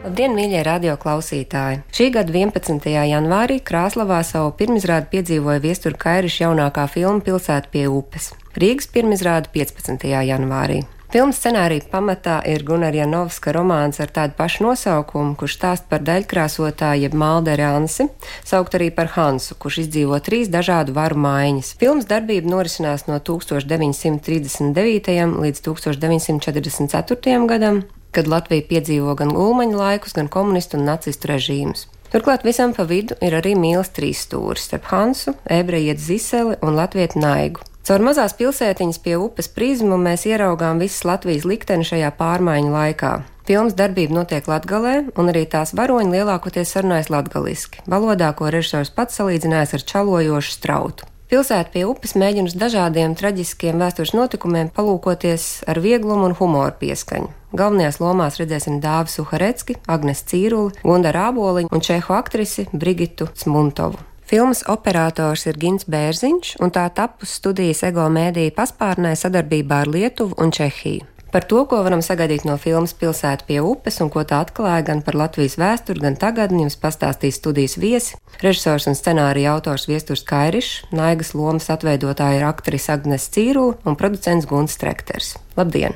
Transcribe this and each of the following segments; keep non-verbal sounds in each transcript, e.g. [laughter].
Labdien, mīļie radioklausītāji! Šī gada 11. janvārī Krāslavā savu pirmizrādi piedzīvoja viestura Kairiša jaunākā filma Pilsēta pie upes. Rīgas pirmizrāde 15. janvārī. Filmas scenārija pamatā ir Gunārs Janovska romāns ar tādu pašu nosaukumu, kurš stāst par daļkrāsotāju jeb Malderi Ansi, saukt arī par Hansu, kurš izdzīvo trīs dažādu varu maiņas. Filmas darbība norisinās no 1939. līdz 1944. gadam, kad Latvija piedzīvo gan ulmaņa laikus, gan komunistu un nacistu režīmus. Turklāt visam pa vidu ir arī mīlas trīs stūris starp Hansu, ebrejiet Ziseli un latvietu Naigu. Caur mazās pilsētiņas pie upes prizmu mēs ieraugām visas Latvijas likteni šajā pārmaiņu laikā. Filmas darbība notiek latgalē, un arī tās varoņi lielākoties sarunājas latgaliski, valodā, ko režisors pats salīdzinājis ar čalojošu strautu. Pilsēta pie upes mēģina uz dažādiem traģiskiem vēstures notikumiem palūkoties ar vieglumu un humoru pieskaņu. Galvenajās lomās redzēsim Dāvu Suharecki, Agnes Cīruli, Gundaru Āboliņu un čehu aktrisi Brigitu Smuntovu. Filmas operators ir Gins Bērziņš, un tā tapus studijas ego mēdīja paspārnē sadarbībā ar Lietuvu un Čehiju. Par to, ko varam sagaidīt no filmas Pilsēta pie upes un ko tā atklāja gan par Latvijas vēsturi, gan tagadni, jums pastāstīs studijas viesi. Režisors un scenārija autors Viesturs Kairišs, Naigas lomas atveidotāja ir aktrise Agnes Cīru un producents Guns Strekters. Labdien!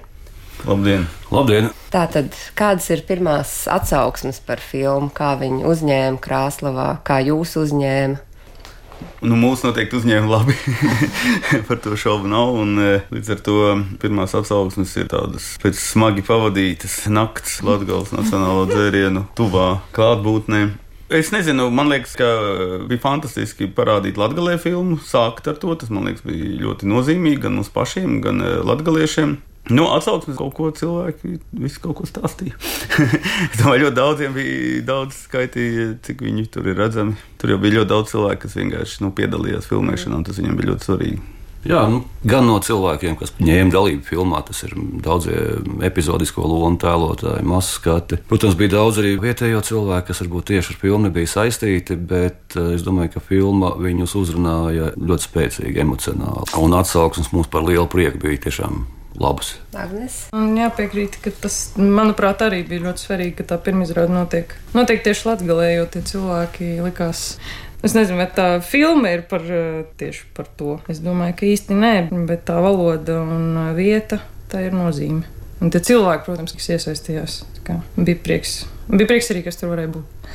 Labdien! Labdien! Tātad, kādas ir pirmās atsauksmes par filmu, kā viņi uzņēma Krāslavā, kā jūs uzņēma? Nu, mūsu noteikti uzņēma labi. [laughs] Par to šaubu nav. Un, e, līdz ar to pirmās atsauksmes ir tādas pēc smagi pavadītas nakts Latvijas Nacionālo [laughs] dzērienu tuvā klātbūtnē. Es nezinu, man liekas, ka bija fantastiski parādīt latviešu filmu, sākt ar to. Tas man liekas, bija ļoti nozīmīgi gan mums pašiem, gan e, latviešiem. Nu, atsauksmes kaut ko cilvēki visi kaut ko stāstīja. [laughs] es domāju, ļoti daudziem bija daudz skaitīja, cik viņi tur ir redzami. Tur jau bija ļoti daudz cilvēku, kas vienkārši nu, piedalījās filmēšanā, un tas viņiem bija ļoti svarīgi. Jā, nu, gan no cilvēkiem, kas ņēma dalību filmā, tas ir daudzie epizodisko lomu tēlotāji, masu skati. Protams, bija daudz arī vietējo cilvēku, kas varbūt tieši ar filmu nebija saistīti, bet eh, es domāju, ka filma viņus uzrunāja ļoti spēcīgi emocionāli. Un atsauksmes mums par lielu prieku bija tiešām labas. Agnes? Jā, piekrīt, ka tas, manuprāt, arī bija ļoti svarīgi, ka tā pirmizrāde notiek. Notiek tieši Latvijā, jo tie cilvēki likās. Es nezinu, vai tā filma ir par, tieši par to. Es domāju, ka īsti nē, bet tā valoda un vieta, tā ir nozīme. Un tie cilvēki, protams, kas iesaistījās, bija prieks. Bija prieks arī, kas tur varēja būt.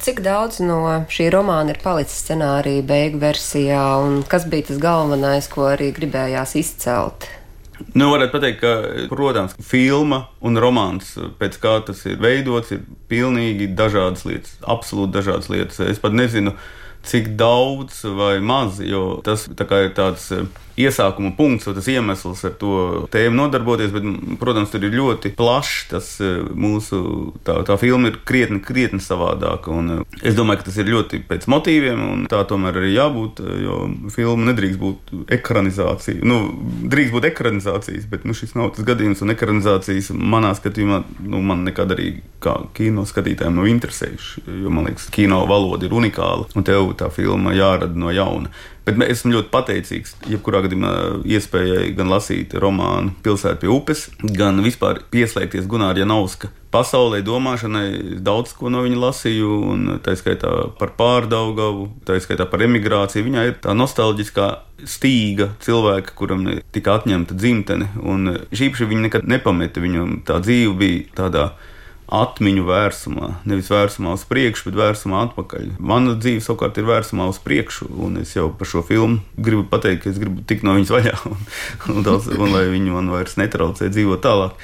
Cik daudz no šī romāna ir palicis scenārija beigu versijā, un kas bija tas galvenais, ko arī gribējās izcelt? Nu, varētu pateikt, ka, protams, filma un romāns, pēc kā tas ir veidots, ir pilnīgi dažādas lietas, absolūti dažādas lietas. Es pat nezinu, cik daudz vai maz, jo tas tā ir tāds iesākuma punkts, tas iemesls ar to tēmu nodarboties, bet, protams, tur ir ļoti plašs. Tas e, mūsu tā, tā filma ir krietni, krietni savādāka. Un e, es domāju, ka tas ir ļoti pēc motīviem, un tā tomēr arī jābūt, jo filma nedrīkst būt ekranizācija. Nu, drīkst būt ekranizācijas, bet nu, šis nav tas gadījums, un ekranizācijas manā skatījumā nu, man nekad arī kā kino skatītājiem nav interesējuši, jo man liekas, kino valoda ir unikāla, un tev tā filma jārada no jauna. Bet esmu ļoti pateicīgs, jebkurā gadījumā, iespējai gan lasīt romānu Pilsēta pie upes, gan vispār pieslēgties Gunāra Janauska pasaulē, domāšanai. Daudz ko no viņa lasīju, un tā skaitā par pārdaugavu, tā skaitā par emigrāciju. Viņai ir tā nostalģiskā stīga cilvēka, kuram tika atņemta dzimtene, un šī īpaši viņa nekad nepameta. Viņam tā dzīve bija tādā atmiņu vērsumā. Nevis vērsumā uz priekšu, bet vērsumā atpakaļ. Mana dzīve savukārt ir vērsumā uz priekšu, un es jau par šo filmu gribu pateikt, ka es gribu tikt no viņas vaļā, un, un, daudz, un lai viņi man vairs netraucē dzīvot tālāk.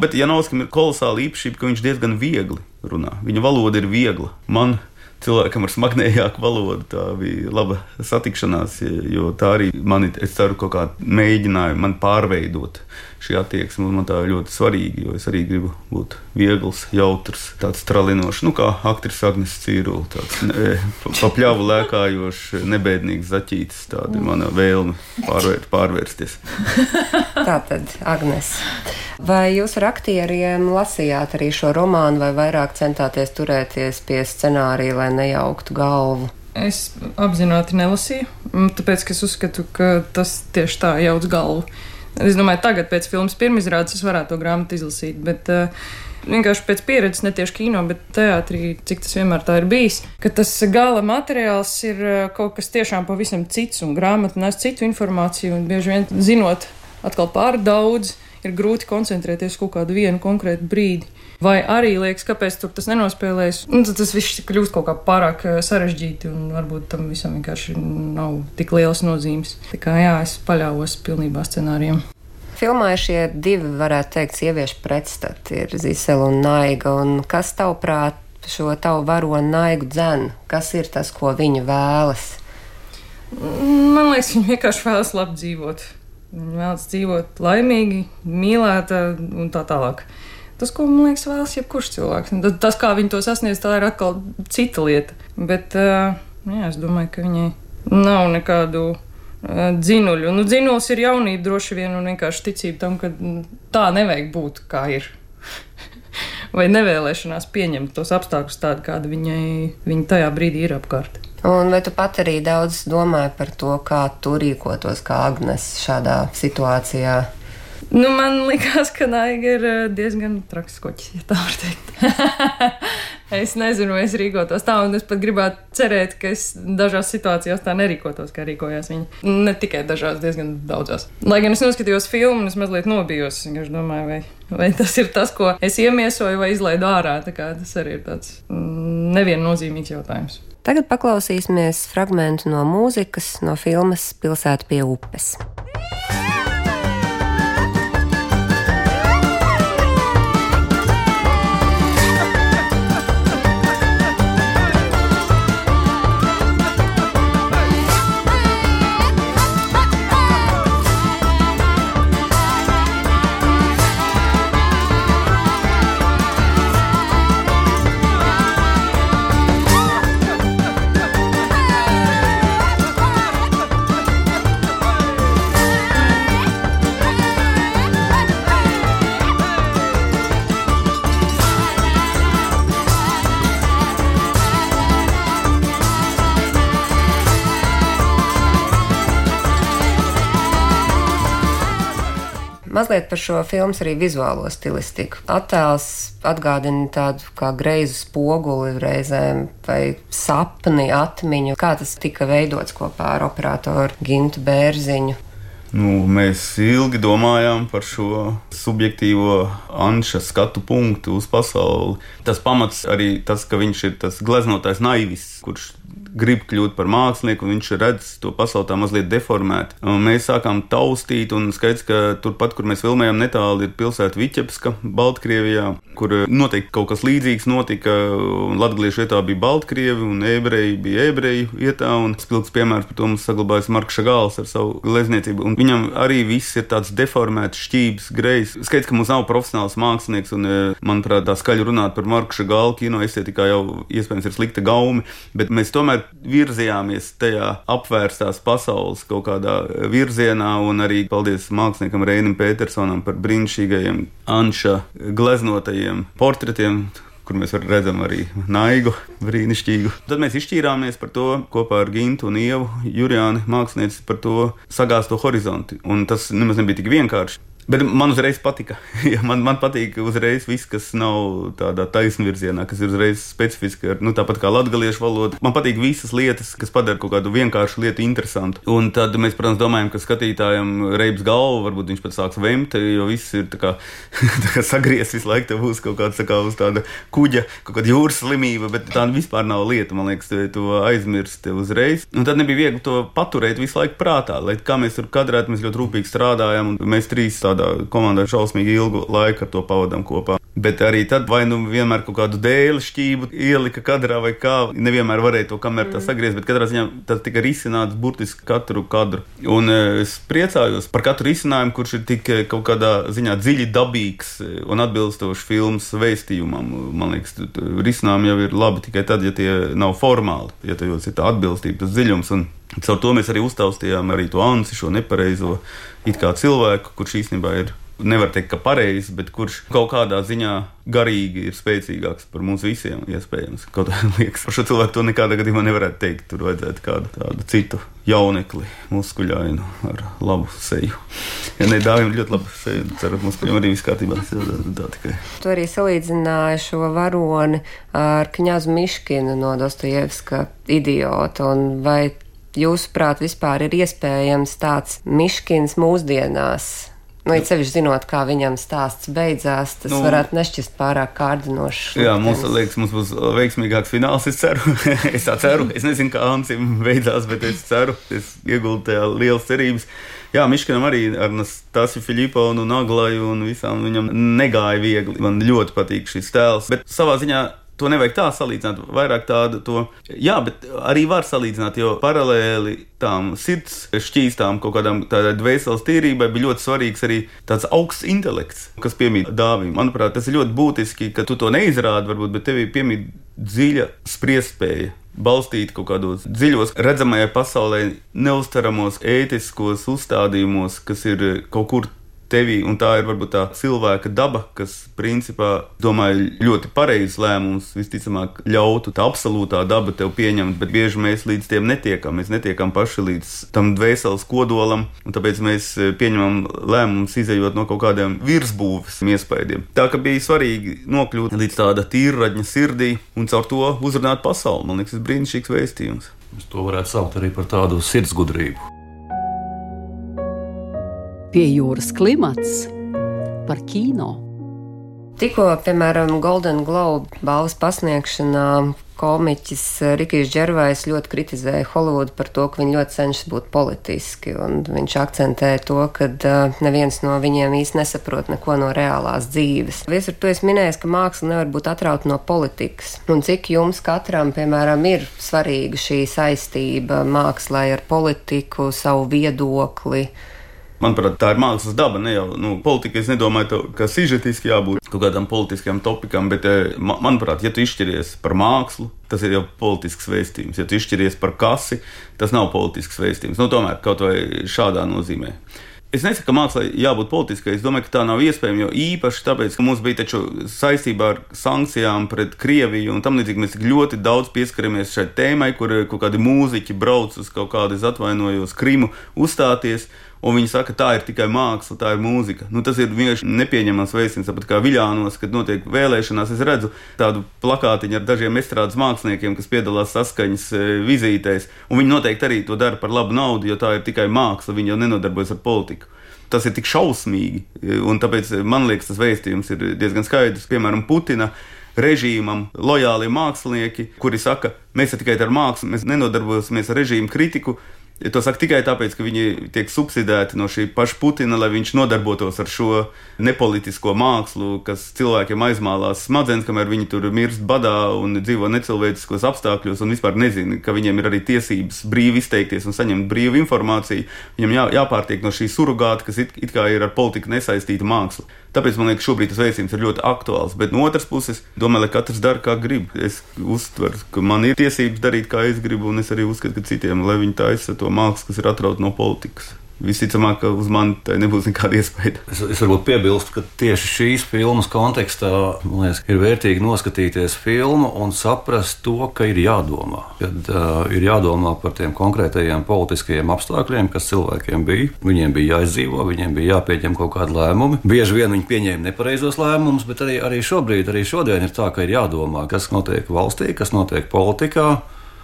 Bet Janovskam ir kolosāla īpašība, ka viņš diezgan viegli runā. Viņa valoda ir viegla. Man cilvēkam ar smagnējāku valodu. Tā bija laba satikšanās, jo tā arī mani, es ceru, kaut kā mēģināja man pārveidot šī attieksme. Man tā ļoti svarīga, jo es arī gribu būt viegls, jautrs, tāds tralinošs, nu kā aktris Agnēs Cīrula, tāds ne, pa, pa pļāvu lēkājošs, nebēdīgs zaķītis. Tāda ir mana vēlme pārvērt, pārvērsties. [laughs] Tā tad, Agnēs. Vai jūs ar aktieriem lasījāt arī šo romānu, vai vairāk centāties turēties pie scenārija, lai nejauktu galvu? Es apzināti nelasīju, tāpēc es uzskatu, ka tas tieši tā jauc galvu. Es domāju, tagad pēc filmas pirmizrādes es varētu to grāmatu izlasīt, bet uh, vienkārši pēc pieredzes, ne tieši kino, bet teātrī, cik tas vienmēr tā ir bijis, ka tas gala materiāls ir uh, kaut kas tiešām pavisam cits, un grāmata nes citu informāciju, un bieži vien zinot atkal pār daudz, ir grūti koncentrēties kaut kādu vienu konkrētu brīdi. Vai arī liekas, kāpēc tur tas nenospēlēs, un tad tas viss kļūst kaut kā pārāk sarežģīti, un varbūt tam visam vienkārši nav tik lielas nozīmes. Tā kā jā, es paļāvos pilnībā scenārijam. Filmā ir šie divi, varētu teikt, sieviešu pretstati, ir Zisela un Naiga, un kas tavuprāt šo tavu varonu naigu dzen? Kas ir tas, ko viņa vēlas? Man liekas, viņa vienkārši vēlas labi dzīvot. Viņa vēlas dzīvot laimīgi, mīlēta un tā tālāk. Tas, ko man liekas, vēlas jebkurš cilvēks. Tas, kā viņi to sasniedz, tā ir atkal cita lieta. Bet jā, es domāju, ka viņai nav nekādu dzinuļu. Nu, dzinulis ir jaunība droši vien un vienkārši ticība tam, ka tā nevajag būt kā ir. [laughs] Vai nevēlēšanās pieņemt tos apstākļus tādu, kādi viņai viņa tajā brīdī ir apkārt. Un vai tu pat arī daudz domāji par to, kā tu rīkotos kā Agnes šādā situācijā? Nu, man liekas, ka Naiga ir eh, diezgan traks koķis, ja tā var teikt. [laughs] es nezinu, vai es rīkotos tā, un es pat gribētu cerēt, ka es dažās situācijās tā nerīkotos, kā rīkojās viņa. Ne tikai dažās, diezgan daudzās. Lai gan es noskatījos filmu, es mazliet nobijos. Es domāju, vai, vai tas ir tas, ko es iemiesoju vai izlaidu ārā. Tas arī ir tāds mm, neviennozīmīgs jautājums. Tagad paklausīsimies fragment no mūzikas no filmas Pilsēta pie upes. Mazliet par šo filmu arī vizuālo stilistiku. Attēls atgādina tādu kā greizu spoguli reizēm vai sapni, atmiņu. Kā tas tika veidots kopā ar operatoru Gintu Bērziņu? Nu, mēs ilgi domājām par šo subjektīvo anša skatu punktu uz pasauli. Tas pamats arī tas, ka viņš ir tas gleznotais naivis, kurš grib kļūt par mākslinieku, viņš redz to pasauli tā mazliet deformēt. Un mēs sākām taustīt, un skaidrs, ka turpat, kur mēs filmējam, netālu ir pilsēta Viķepska, Baltkrievijā, kur noteikti kaut kas līdzīgs notika. Latviešu vietā bija Baltkrievi, un ebreji bija ebreju vietā, un spilgts piemērs par to mums saglabājas Marks Šagāls ar savu glezniecību. Un viņam arī viss ir tāds deformēts, šķības, grejs. Skaidrs, ka mums nav profesionāls mākslinieks, un, manuprāt, tā skaļi runāt par Marku Šagālu kino estētikā jau iespējams ir slikta gaumi, bet mēs tomēr virzījāmies tajā apvērstās pasaules kaut kādā virzienā, un arī paldies māksliniekam Reinim Petersonam par brīnišķīgajiem Anša gleznotajiem portretiem kur mēs redzam arī naigu, brīnišķīgu. Tad mēs izšķīrāmies par to kopā ar Gintu un Ievu, Jurijānu mākslinieci par to sagāzto horizontu. Un tas nemaz nebija tik vienkārši. Bet man uzreiz patika. [laughs] man, man patīk uzreiz viss, kas nav tādā taisnvirzienā, kas ir uzreiz specifiski, nu, tāpat kā latviešu valoda. Man patīk visas lietas, kas padara kaut kādu vienkāršu lietu interesantu. Un tad mēs, protams, domājam, ka skatītājam reips galvu, varbūt viņš pat sāks vemt, jo viss ir tā kā, [laughs] tā kā sagriezts visu laiku, tev būs kaut kāds tā kā tāda kuģa, kaut kāda jūras slimība, bet tā vispār nav lieta. Man liekas, to aizmirst uzreiz. Un tad nebija viegli to paturēt visu laiku prātā, lai kā mēs tur kadrēt, mēs ļoti rūpīgi strādājam, un mēs trīs tādā komandā šausmīgi ilgu laiku to pavadām kopā. Bet arī tad vai nu vienmēr kaut kādu dēļu šķību ielika kadrā vai kā. Nevienmēr varēja to kameru mm. sagriezt, bet katrā ziņā tas tika risināts burtiski katru kadru. Un e, es priecājos par katru risinājumu, kurš ir tik e, kaut kādā ziņā dziļi dabīgs e, un atbilstošs filmas vēstījumam. Man liekas, risinājumi jau ir labi tikai tad, ja tie nav formāli, ja tajos ir tā atbilstība, tas dziļums. Un caur to mēs arī uztaustījām arī to ansi, šo nepareizo it kā cilvēku, kurš īstenībā ir nevar teikt, ka pareizs, bet kurš kaut kādā ziņā garīgi ir spēcīgāks par mums visiem. Iespējams, kaut kā [laughs] liekas, par šo cilvēku to nekādā gadījumā nevarētu teikt. Tur vajadzētu kādu tādu citu jaunekli, muskuļainu ar labu seju. Ja ne dāvim ļoti labu seju, ceru, ka muskuļiem arī viss kārtībā. Tu arī salīdzināji šo varoni ar Kņazu Miškinu no Dostojevska idiota. Vai jūsuprāt vispār ir iespējams tāds Miškins mūsdienās? Nu, it sevišķi zinot, kā viņam stāsts beidzās, tas nu, varētu nešķist pārāk kārdinošs. Jā, mums liekas, mums būs veiksmīgāks fināls. Es ceru, [laughs] es tā ceru. Es nezinu, kā Ansim beidzās, bet es ceru, es ieguldu tajā lielas cerības. Jā, Miškanam arī ar Stāstu Filipu un Naglaju un visām viņam negāja viegli. Man ļoti patīk šis tēls, bet savā ziņā to nevajag tā salīdzināt, vairāk tādu to. Jā, bet arī var salīdzināt, jo paralēli tām sirds šķīstām, kaut kādām tādai dvēseles tīrībai bija ļoti svarīgs arī tāds augsts intelekts, kas piemīt dāvim. Manuprāt, tas ir ļoti būtiski, ka tu to neizrādi, varbūt, bet tev piemīt dziļa spriestspēja. Balstīt kaut kādos dziļos, redzamajai pasaulē, neustaramos ētiskos uzstādījumos, kas ir kaut kur tevī, un tā ir varbūt tā cilvēka daba, kas principā, domāju, ļoti pareizs lēmums, visticamāk, ļautu tā absolūtā daba tev pieņemt, bet bieži mēs līdz tiem netiekam. Mēs netiekam paši līdz tam dvēseles kodolam, un tāpēc mēs e, pieņemam lēmumus, izējot no kaut kādiem virsbūves iespējām. Tā ka bija svarīgi nokļūt līdz tāda tīraņa sirdī un caur to uzrunāt pasauli. Man liekas, tas ir brīnišķīgs vēstījums. Mēs to varētu saukt arī par tādu sirdsgudrību pie jūras klimats par kino. Tikko, piemēram, Golden Globe balvas pasniegšanā komiķis Rikijs Džervais ļoti kritizēja Holivudu par to, ka viņi ļoti cenšas būt politiski, un viņš akcentē to, ka neviens no viņiem īsti nesaprot neko no reālās dzīves. Viesur, tu esi minējis, ka māksla nevar būt atrauta no politikas, un cik jums katram, piemēram, ir svarīga šī saistība mākslai ar politiku, savu viedokli, Manuprāt, tā ir mākslas daba. Ne jau nu, politika. Es nedomāju, to, ka sižetiski jābūt kaut kādam politiskam topikam, bet, eh, manuprāt, ja tu izšķiries par mākslu, tas ir jau politisks vēstījums. Ja tu izšķiries par kasi, tas nav politisks vēstījums. Nu, tomēr kaut vai šādā nozīmē. Es nesaku, ka mākslā jābūt politiskai. Es domāju, ka tā nav iespējama. Jo īpaši tāpēc, ka mums bija saistībā ar sankcijām pret Krieviju un tam līdzīgi mēs ļoti daudz pieskaramies šai tēmai, kur kaut kādi mūziķi brauc uz kaut kādu, es atvainojos, Krimu uzstāties un viņi saka, tā ir tikai māksla, tā ir mūzika. Nu, tas ir vienkārši nepieņemams veicins. Tāpat kā Viljānos, kad notiek vēlēšanās, es redzu tādu plakātiņu ar dažiem estrādes māksliniekiem, kas piedalās saskaņas e, vizītēs, un viņi noteikti arī to dara par labu naudu, jo tā ir tikai māksla, viņi jau nenodarbojas ar politiku. Tas ir tik šausmīgi, e, un tāpēc man liekas, tas vēstījums ir diezgan skaidrs. Piemēram, Putina režīmam lojāli mākslinieki, kuri saka, mēs tikai ar mākslu, mēs nenodarbosimies ar režīmu kritiku, Ja to saka tikai tāpēc, ka viņi tiek subsidēti no šī paša Putina, lai viņš nodarbotos ar šo nepolitisko mākslu, kas cilvēkiem aizmālās smadzenes, kamēr viņi tur mirst badā un dzīvo necilvēciskos apstākļos un vispār nezina, ka viņiem ir arī tiesības brīvi izteikties un saņemt brīvu informāciju. Viņam jā, jāpārtiek no šī surrogāta, kas it, it kā ir ar politiku nesaistīta māksla. Tāpēc man liekas, šobrīd tas vēstījums ir ļoti aktuāls. Bet no otras puses, domāju, lai katrs dara, kā grib. Es uztveru, ka man ir tiesības darīt, kā es gribu, un es arī uzskatu, ka citiem, lai viņi taisa to mākslu, kas ir atrauta no politikas visticamāk, ka uz mani nebūs nekāda iespēja. Es, es varbūt piebilstu, ka tieši šīs filmas kontekstā liekas, ir vērtīgi noskatīties filmu un saprast to, ka ir jādomā. Kad uh, ir jādomā par tiem konkrētajiem politiskajiem apstākļiem, kas cilvēkiem bija. Viņiem bija jāizdzīvo, viņiem bija jāpieņem kaut kādi lēmumi. Bieži vien viņi pieņēma nepareizos lēmumus, bet arī, arī šobrīd, arī šodien ir tā, ka ir jādomā, kas notiek valstī, kas notiek politikā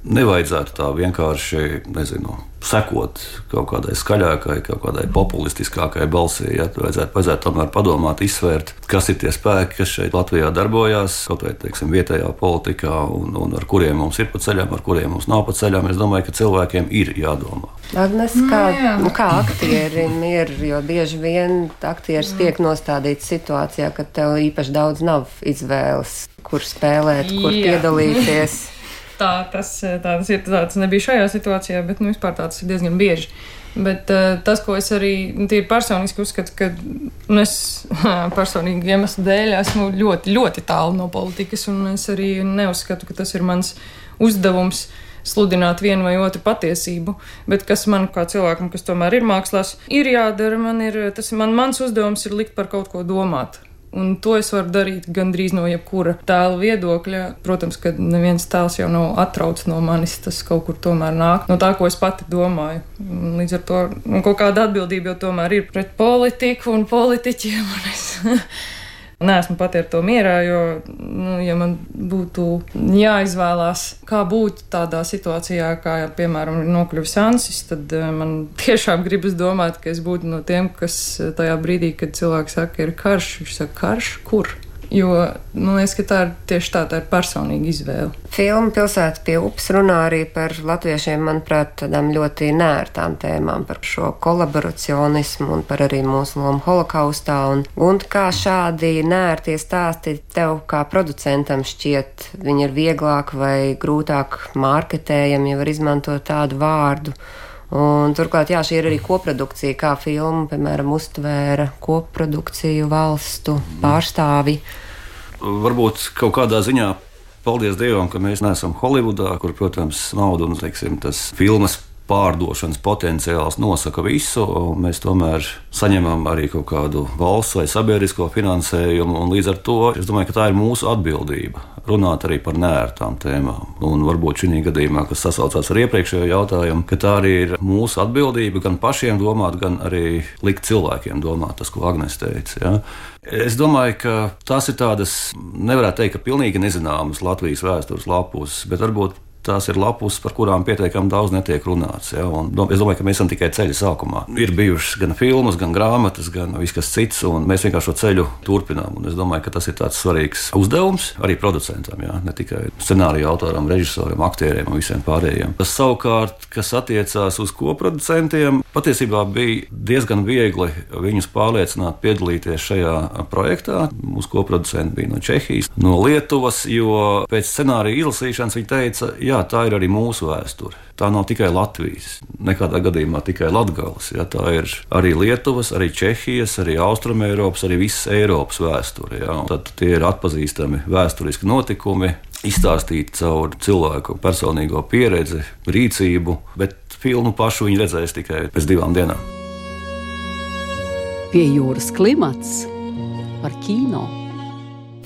nevajadzētu tā vienkārši, nezinu, sekot kaut kādai skaļākai, kaut kādai populistiskākai balsī. Ja? Vajadzētu, vajadzētu tomēr padomāt, izsvērt, kas ir tie spēki, kas šeit Latvijā darbojas, kaut vai teiksim, vietējā politikā, un, un ar kuriem mums ir pa ceļam, ar kuriem mums nav pa ceļam. Es domāju, ka cilvēkiem ir jādomā. Agnes, kā, nu, kā aktierim [laughs] ir, jo bieži vien aktieris tiek nostādīts situācijā, ka tev īpaši daudz nav izvēles, kur spēlēt, kur Jā. piedalīties. [laughs] Tā tas, tāds ir. Tāds nebija šajā situācijā, bet nu, vispār tāds ir diezgan bieži. Bet uh, tas, ko es arī nu, tīri personiski uzskatu, ka nu, es [laughs] personīgi iemeslu dēļ esmu ļoti, ļoti tālu no politikas, un es arī neuzskatu, ka tas ir mans uzdevums sludināt vienu vai otru patiesību, bet kas man kā cilvēkam, kas tomēr ir mākslās, ir jādara, man ir, tas man, mans uzdevums ir likt par kaut ko domāt. Un to es varu darīt gandrīz no jebkura tēla viedokļa. Protams, ka neviens tēls jau nav atrauts no manis. Tas kaut kur tomēr nāk no tā, ko es pati domāju. Un Līdz ar to kaut kāda atbildība jau tomēr ir pret politiku un politiķiem. Un es [laughs] Nē, esmu pati ar to mierā, jo, nu, ja man būtu jāizvēlās, kā būt tādā situācijā, kā, piemēram, ir nokļuvis Ansis, tad eh, man [laughs] tiešām gribas domāt, ka es būtu no tiem, kas eh, tajā brīdī, kad cilvēks saka, ir karš, viņš saka, karš, kur? Jo man liekas, ka tā ir tieši tā, tā ir personīga izvēle. Filma Pilsēta pie upes runā arī par latviešiem, manuprāt, tādām ļoti nērtām tēmām, par šo kolaboracionismu un par arī mūsu lomu holokaustā. Un, un kā šādi nērtie stāsti tev kā producentam šķiet, viņi ir vieglāk vai grūtāk mārketējami, ja var izmantot tādu vārdu. Un, turklāt, jā, šī ir arī koprodukcija, kā filma, piemēram, uztvēra koprodukciju valstu pārstāvi. Varbūt kaut kādā ziņā. Paldies Dievam, ka mēs neesam Holivudā, kur, protams, nauda un teiksim, tas filmas pārdošanas potenciāls nosaka visu. Mēs tomēr saņemam arī kaut kādu valsts vai sabiedrisko finansējumu. Līdz ar to es domāju, ka tā ir mūsu atbildība runāt arī par nērtām tēmām. Un varbūt šī gadījumā, kas sasaucās ar iepriekšējo jautājumu, ka tā arī ir mūsu atbildība gan pašiem domāt, gan arī likt cilvēkiem domāt, tas, ko Agnēs teica. Ja? Es domāju, ka tās ir tādas, nevarētu teikt, ka pilnīgi nezināmas Latvijas vēstures lapus, bet varbūt tās ir lapus, par kurām pietiekami daudz netiek runāts. Ja? Un, es domāju, ka mēs esam tikai ceļa sākumā. Ir bijušas gan filmas, gan grāmatas, gan viss kas cits, un mēs vienkārši šo ceļu turpinām. Un es domāju, ka tas ir tāds svarīgs uzdevums arī producentam, ja? ne tikai scenārija autoram, režisoram, aktieriem un visiem pārējiem. Tas savukārt, kas attiecās uz koproducentiem, patiesībā bija diezgan viegli viņus pārliecināt piedalīties šajā projektā. Mūsu koproducenti bija no Čehijas, no Lietuvas, jo pēc scenārija izlasīšanas viņi teica, jā, jā, tā ir arī mūsu vēsture. Tā nav tikai Latvijas, nekādā gadījumā tikai Latvijas. Ja, tā ir arī Lietuvas, arī Čehijas, arī Austrumēropas, arī visas Eiropas vēsture. Ja. Tad tie ir atpazīstami vēsturiski notikumi, izstāstīti caur cilvēku personīgo pieredzi, rīcību, bet filmu pašu viņi redzēs tikai pēc divām dienām. Pie jūras klimats par kino.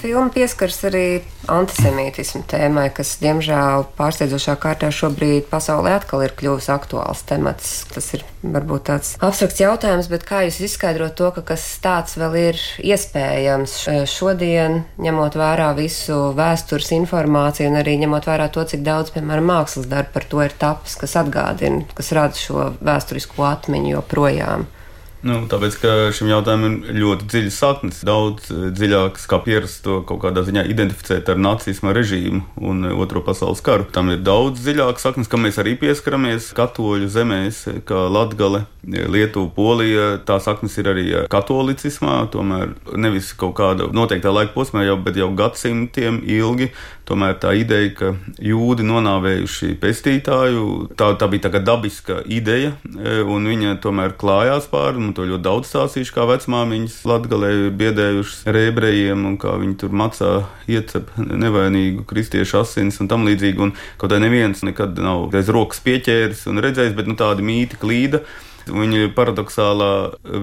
Filma pieskars arī antisemītismu tēmai, kas, diemžēl, pārsteidzošā kārtā šobrīd pasaulē atkal ir kļuvis aktuāls temats. Tas ir varbūt tāds abstrakts jautājums, bet kā jūs izskaidrot to, ka kas tāds vēl ir iespējams šodien, ņemot vērā visu vēstures informāciju un arī ņemot vērā to, cik daudz, piemēram, mākslas darbu par to ir tapis, kas atgādina, kas rada šo vēsturisko atmiņu joprojām. Nu, tāpēc, ka šim jautājumam ir ļoti dziļas saknes, daudz eh, dziļākas, kā pierasts to kaut kādā ziņā identificēt ar nacisma režīmu un eh, Otro pasaules karu. Tam ir daudz dziļākas saknes, kam mēs arī pieskaramies katoļu zemēs, kā Latgale, Lietuva, Polija. Tā saknes ir arī katolicismā, tomēr nevis kaut kāda noteiktā laika posmā, jau, bet jau gadsimtiem ilgi. Tomēr tā ideja, ka jūdi nonāvējuši pestītāju, tā, tā bija tā dabiska ideja, eh, un viņa tomēr klājās pāri man to ļoti daudz stāstījuši, kā vecmāmiņas Latgalē ir biedējušas ar ebrejiem un kā viņi tur macā iecep nevainīgu kristiešu asins un tam līdzīgi. Un kaut kā neviens nekad nav aiz rokas pieķēris un redzējis, bet nu, tādi mīti klīda. Viņi paradoxālā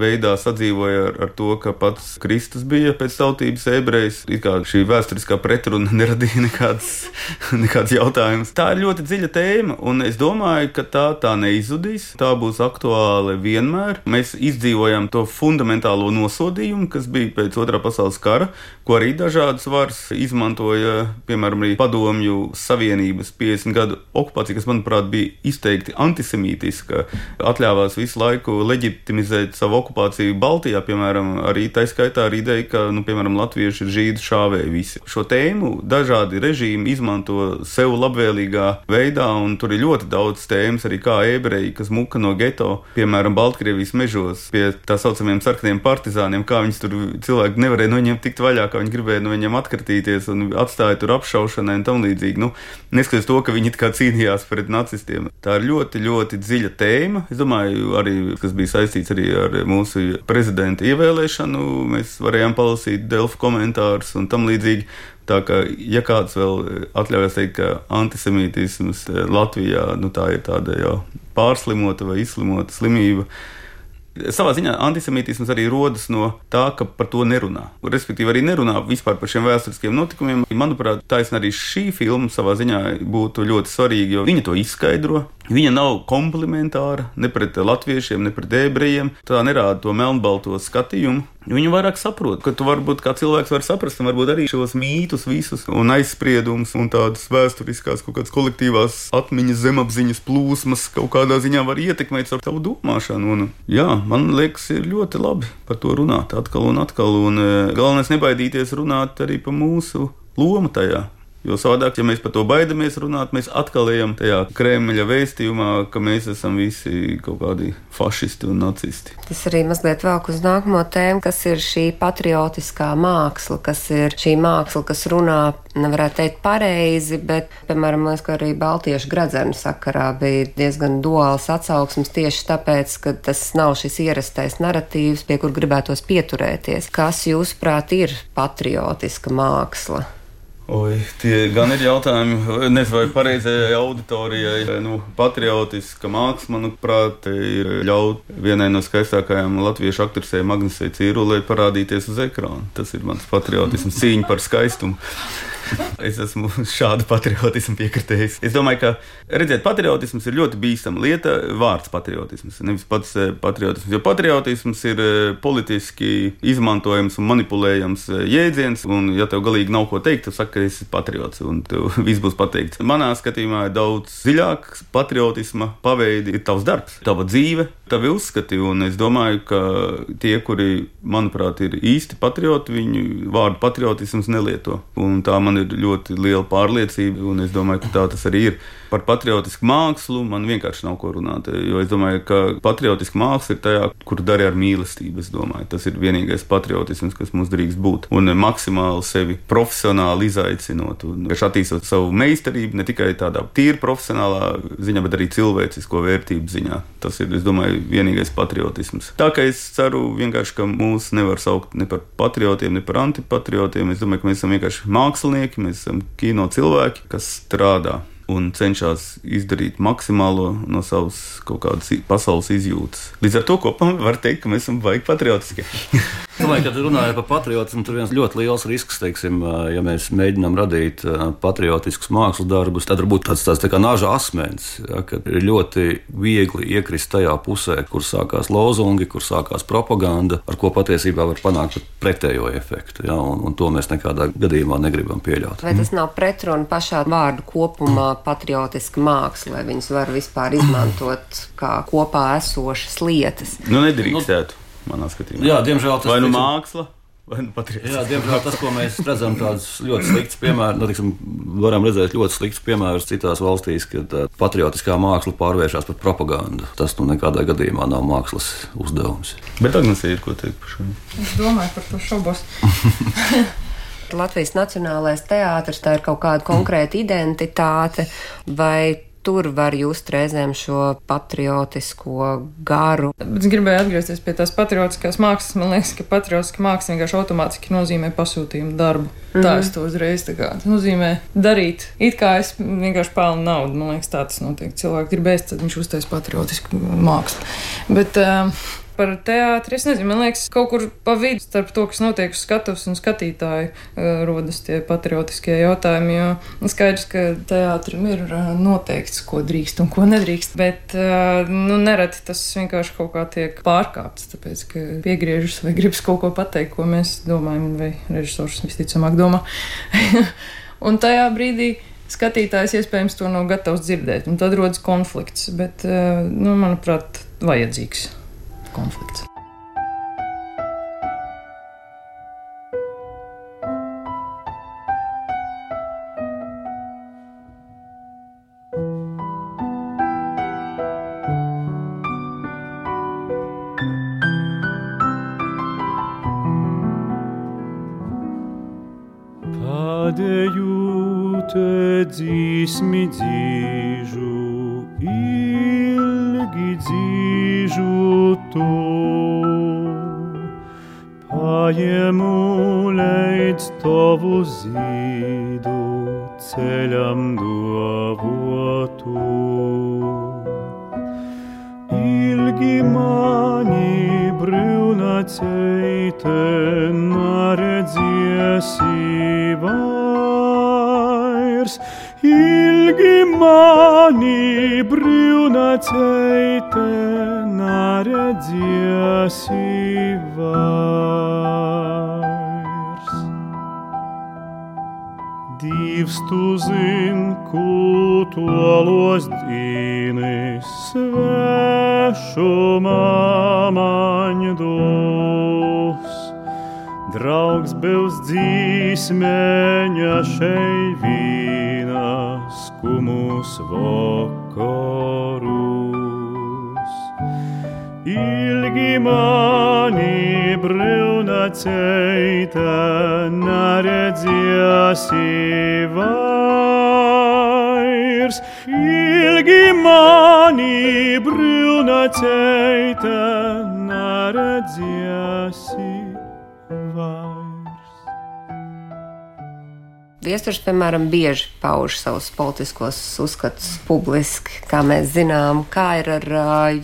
veidā sadzīvoja ar, ar to, ka pats Kristus bija pēc tautības ebrejs. Šī vēsturiskā pretruna [laughs] neradīja nekāds, nekāds jautājums. Tā ir ļoti dziļa tēma, un es domāju, ka tā tā neizudīs. Tā būs aktuāla vienmēr. Mēs izdzīvojam to fundamentālo nosodījumu, kas bija pēc otrā pasaules kara, ko arī dažādas varas izmantoja, piemēram, arī Padomju Savienības 50 gadu okupācija, kas, manuprāt, bija izteikti antisemītiska, atļāvās visu laiku leģitimizēt savu okupāciju Baltijā, piemēram, arī tā skaitā ar ideju, ka, nu, piemēram, latvieši ir žīdu šāvēji visi. Šo tēmu dažādi režīmi izmanto sev labvēlīgā veidā, un tur ir ļoti daudz tēmas, arī kā ebreji, kas muka no geto, piemēram, Baltkrievijas mežos pie tā saucamiem sarkaniem partizāniem, kā viņus tur cilvēki nevarēja no viņiem tikt vaļā, kā viņi gribēja no viņiem atkratīties un atstāja tur apšaušanai un tam līdzīgi. Nu, neskatoties to, ka viņi it kā cīnījās pret nacistiem. Tā ir ļoti, ļoti dziļa tēma. Es domāju, arī kas bija saistīts arī ar mūsu prezidenta ievēlēšanu, mēs varējām palasīt Delfu komentārus un tam līdzīgi. Tā kā, ja kāds vēl atļaujas teikt, ka antisemītisms Latvijā nu, tā ir tāda jau pārslimota vai izslimota slimība, Savā ziņā antisemītisms arī rodas no tā, ka par to nerunā. Respektīvi, arī nerunā vispār par šiem vēsturiskiem notikumiem. Manuprāt, taisnība arī šī filma savā ziņā būtu ļoti svarīga, jo viņa to izskaidro. Viņa nav komplementāra ne pret latviešiem, ne pret ebrejiem. Tā nerāda to melnbalto skatījumu. Viņu vairāk saprot, ka tu varbūt kā cilvēks var saprast, varbūt arī šos mītus visus un aizspriedumus un tādas vēsturiskās kaut kādas kolektīvās atmiņas, zemapziņas plūsmas kaut kādā ziņā var ietekmēt ar savu domāšanu. Un, jā, man liekas, ir ļoti labi par to runāt atkal un atkal, un e, galvenais nebaidīties runāt arī par mūsu lomu tajā. Jo savādāk, ja mēs par to baidamies runāt, mēs atkal ejam tajā Kremļa vēstījumā, ka mēs esam visi kaut kādi fašisti un nacisti. Tas arī mazliet velk uz nākamo tēmu, kas ir šī patriotiskā māksla, kas ir šī māksla, kas runā, nevarētu teikt pareizi, bet, piemēram, liekas, ka arī Baltiešu gradzenu sakarā bija diezgan duāls atsauksmes tieši tāpēc, ka tas nav šis ierastais narratīvs, pie kur gribētos pieturēties. Kas, jūsuprāt, ir patriotiska māksla? Oi, tie gan ir jautājumi, nezinu, vai pareizajai auditorijai. Nu, patriotiska māksla, manuprāt, ir ļaut vienai no skaistākajām latviešu aktrisēm, Agnesei Cīrulē, parādīties uz ekrāna. Tas ir mans patriotisms, cīņa par skaistumu. Es esmu šādu patriotismu piekritējis. Es domāju, ka redziet, patriotisms ir ļoti bīstama lieta. Vārds patriotisms, nevis pats eh, patriotisms. Jo patriotisms ir eh, politiski izmantojams un manipulējams eh, jēdziens. Un, ja tev galīgi nav ko teikt, tad saka, ka esi patriots un tev [laughs] viss būs pateikts. Manā skatījumā ir daudz dziļāks patriotisma paveidi, ir tavs darbs, tava dzīve, tavi uzskati. Un es domāju, ka tie, kuri, manuprāt, ir īsti patrioti, viņu vārdu patriotisms nelieto. Un tā man ir ļoti liela pārliecība, un es domāju, ka tā tas arī ir. Par patriotisku mākslu man vienkārši nav ko runāt. Jo es domāju, ka patriotiska māksla ir tajā, kur dari ar mīlestību. Tas ir vienīgais patriotisms, kas mums drīkst būt. Un maksimāli sevi profesionāli izaicinot, un attīstot savu meistarību ne tikai tādā tīri profesionālā ziņā, bet arī cilvēcisko vērtību ziņā. Tas ir, es domāju, vienīgais patriotisms. Tā kā es ceru ka mūs nevar saukt ne par patriotiem, ne par antipatriotiem. Es domāju, ka mēs esam vienkārši mākslinieki, mēs esam kino cilvēki, kas strādā un cenšas izdarīt maksimālo no savas kaut kādas pasaules izjūtas. Līdz ar to kopumā var teikt, ka mēs esam baigi patriotiski. [laughs] Domāju, kad runājam par patriotismu, tur viens ļoti liels risks, teiksim, ja mēs mēģinām radīt patriotiskus mākslas darbus, tad varbūt tāds, tāds tā kā nāža asmens, ja, kad ir ļoti viegli iekrist tajā pusē, kur sākās lozungi, kur sākās propaganda, ar ko patiesībā var panākt pretējo efektu. Ja, un, un to mēs nekādā gadījumā negribam pieļaut. Vai tas nav pretruna pašā vārdu kopumā patriotiska māksla, vai viņas var vispār izmantot kā kopā esošas lietas? Nu, nedrīkstētu manā skatījumā. Jā, diemžēl tas vai nu māksla. vai nu patriotisms. Jā, diemžēl tas, ko mēs redzam, tāds ļoti slikts piemērs, nu, tiksim, varam redzēt ļoti slikts piemērs citās valstīs, kad uh, patriotiskā māksla pārvēršas par propagandu. Tas nu nekādā gadījumā nav mākslas uzdevums. Bet Agnesē ir ko teikt par šo. Es domāju par to šaubos. [laughs] Latvijas Nacionālais teātris tā ir kaut kāda konkrēta identitāte, vai tur var just reizēm šo patriotisko garu. Bet es gribēju atgriezties pie tās patriotiskās mākslas. Man liekas, ka patriotiska māksla vienkārši automātiski nozīmē pasūtījumu darbu. Mm -hmm. Tā Mhm. es to uzreiz tā kā tas nozīmē darīt. It kā es vienkārši pelnu naudu. Man liekas, tā tas notiek. Cilvēks grib ēst, tad viņš uztais patriotisku mākslu. Bet, uh, Par teātri es nezinu, man liekas, kaut kur pa vidu starp to, kas notiek uz skatuves un skatītāju, uh, rodas tie patriotiskie jautājumi. Jo skaidrs, ka teātrim ir uh, noteikts, ko drīkst un ko nedrīkst. Bet uh, nu, nereti tas vienkārši kaut kā tiek pārkāpts, tāpēc ka piegriežas vai gribas kaut ko pateikt, ko mēs domājam, vai režisors visticamāk domā. [laughs] un tajā brīdī skatītājs iespējams to nav gatavs dzirdēt, un tad rodas konflikts. Bet, nu, manuprāt, vajadzīgs konflikts. Ilgi mani brūna ceite, neredziesi vairs. Ilgi mani brūna ceite, neredziesi vairs. Dievs tu zin, ko tolos dīnis svešumā man dos. Draugs būs dzīsmeņa šeit vīna skumus vakarus. Ilgi mani brūna ceita, neredziesi vairs. Ilgi mani brūna ceita, neredziesi vairs. Viesturs, piemēram, bieži pauž savus politiskos uzskatus publiski, kā mēs zinām. Kā ir ar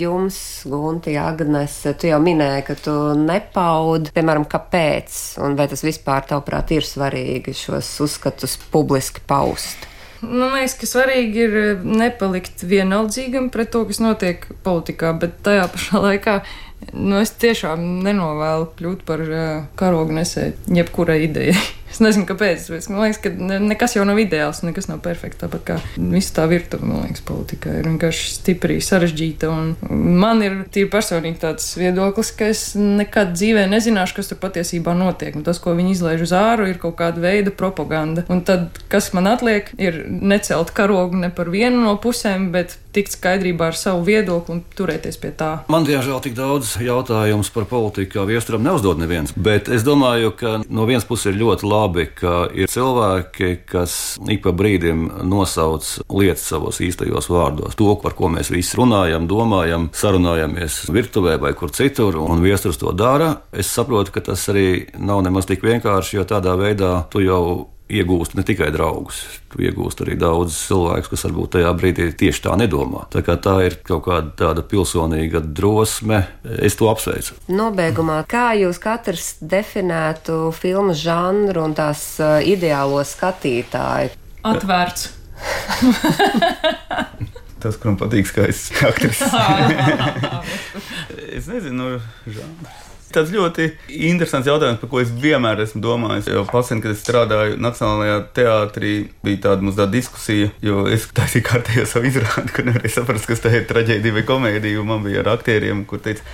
jums, Gunti, Agnes? Tu jau minēji, ka tu nepaudi, piemēram, kāpēc, un vai tas vispār, tavuprāt, ir svarīgi šos uzskatus publiski paust? Man liekas, ka svarīgi ir eh, nepalikt vienaldzīgam pret to, kas notiek politikā, bet tajā [laughs] pašā laikā nu, es tiešām nenovēlu kļūt par uh, karognesēju jebkurai idejai. [laughs] Es nezinu, kāpēc. bet Man liekas, ka ne, nekas jau nav ideāls, nekas nav perfekts. Tāpat kā visa tā virtuve, man liekas, politikā ir vienkārši stipri sarežģīta. Man ir tīri personīgi tāds viedoklis, ka es nekad dzīvē nezināšu, kas tur patiesībā notiek. Un tas, ko viņi izlaiž uz āru, ir kaut kāda veida propaganda. Un tad, kas man atliek, ir necelt karogu ne par vienu no pusēm, bet tikt skaidrībā ar savu viedokli un turēties pie tā. Man, diemžēl, tik daudz jautājumu par politiku kā viesturam neuzdod neviens. Bet es domāju, ka no vienas puses ir ļoti labi, ka ir cilvēki, kas ik pa brīdim nosauc lietas savos īstajos vārdos. To, par ko mēs visi runājam, domājam, sarunājamies virtuvē vai kur citur, un viesturs to dara. Es saprotu, ka tas arī nav nemaz tik vienkārši, jo tādā veidā tu jau iegūst ne tikai draugus, tu iegūst arī daudz cilvēku, kas varbūt tajā brīdī tieši tā nedomā. Tā, tā ir kaut kāda tāda pilsonīga drosme, es to apsveicu. Nobeigumā, kā jūs katrs definētu filmu žanru un tās uh, ideālo skatītāju? Atvērts. [laughs] Tas, kuram patīk skaists aktrises. [laughs] es nezinu, žanrs. Tas ļoti interesants jautājums, par ko es vienmēr esmu domājis. Jau pasen, kad es strādāju Nacionālajā teātrī, bija tāda mums tāda diskusija, jo es taisīju kārtējo savu izrādi, kur nevarēju saprast, kas tā ir traģēdija vai komēdija. un Man bija ar aktieriem, kur teica,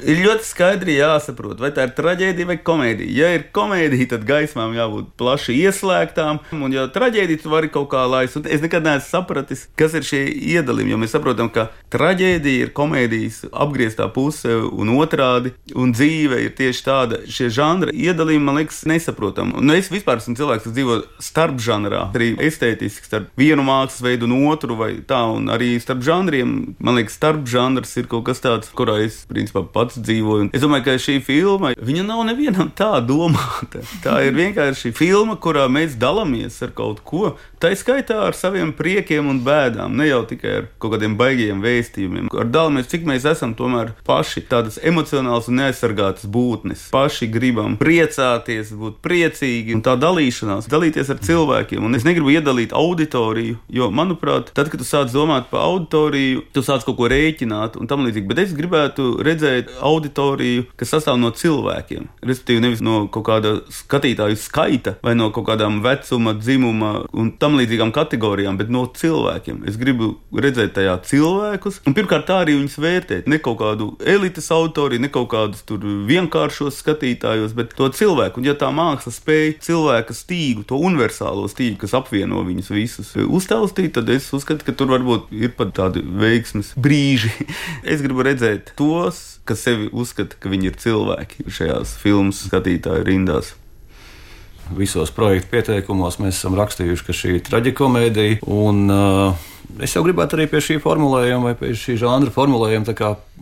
Ir ļoti skaidri jāsaprot, vai tā ir traģēdija vai komēdija. Ja ir komēdija, tad gaismām jābūt plaši ieslēgtām, un ja traģēdija tu vari kaut kā laist. Es nekad neesmu sapratis, kas ir šie iedalījumi, jo mēs saprotam, ka traģēdija ir komēdijas apgrieztā puse un otrādi, un dzīve ir tieši tāda. Šie žanri iedalījumi man liekas nesaprotami. Un es vispār esmu cilvēks, kas dzīvo starp žanrā, arī estētiski starp vienu mākslas veidu un otru, vai tā, un arī starp žanriem. Man liekas, starp žanrs ir kaut kas tāds, kurā es principā pats dzīvoju. Es domāju, ka šī filma, viņa nav nevienam tā domāta. Tā ir vienkārši filma, kurā mēs dalāmies ar kaut ko. Tā skaitā ar saviem priekiem un bēdām, ne jau tikai ar kaut kādiem baigiem vēstījumiem. Ar dalāmies, cik mēs esam tomēr paši tādas emocionālas un neaizsargātas būtnes. Paši gribam priecāties, būt priecīgi un tā dalīšanās, dalīties ar cilvēkiem. Un es negribu iedalīt auditoriju, jo, manuprāt, tad, kad tu sāc domāt par auditoriju, tu sāc kaut ko rēķināt un tam līdzīgi. Bet es gribētu redzēt auditoriju, kas sastāv no cilvēkiem. Respektīvi, nevis no kaut kāda skatītāju skaita vai no kaut kādām vecuma, dzimuma un tam līdzīgām kategorijām, bet no cilvēkiem. Es gribu redzēt tajā cilvēkus, un pirmkārt tā arī viņus vērtēt. Ne kaut kādu elites autoriju, ne kaut kādus tur vienkāršos skatītājus, bet to cilvēku. Un ja tā māksla spēj cilvēka stīgu, to universālo stīgu, kas apvieno viņus visus, uztaustīt, tad es uzskatu, ka tur varbūt ir pat tādi veiksmes brīži. [laughs] es gribu redzēt tos, kas sevi uzskata, ka viņi ir cilvēki šajās filmu skatītāju rindās. Visos projektu pieteikumos mēs esam rakstījuši, ka šī ir traģikomēdija. Un, uh, Es jau gribētu arī pie šī formulējuma, vai pie šī žanra formulējuma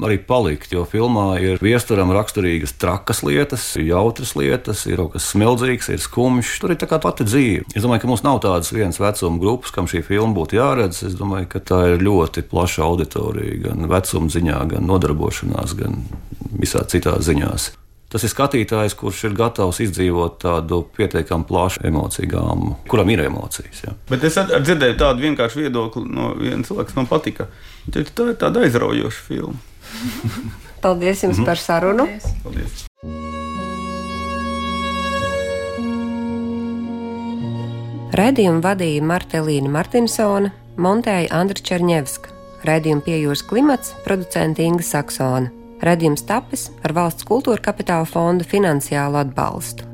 arī palikt. Jo filmā ir viesturam raksturīgas trakas lietas, jautras lietas, ir kaut kas smeldzīgs, ir skumjš. Tur ir tā kā pati dzīve. Es domāju, ka mums nav tādas vienas vecuma grupas, kam šī filma būtu jāredz. Es domāju, ka tā ir ļoti plaša auditorija, gan vecuma ziņā, gan nodarbošanās, gan visā citā ziņās. Tas ir skatītājs, kurš ir gatavs izdzīvot tādu pietiekami plašu emociju gāmu, kuram ir emocijas. Ja. Bet es dzirdēju tādu vienkāršu viedokli no viena cilvēka, kas man patika. Tā ir tāda aizraujoša filma. [laughs] Paldies jums mm -hmm. par sarunu. Paldies. Paldies. Radījumu vadīja Martelīna Martinsone, montēja Andra Černievska. Radījumu piejūras klimats producenta Inga Saksona. Radījums tapis ar valsts kultūra kapitāla fonda finansiālu atbalstu.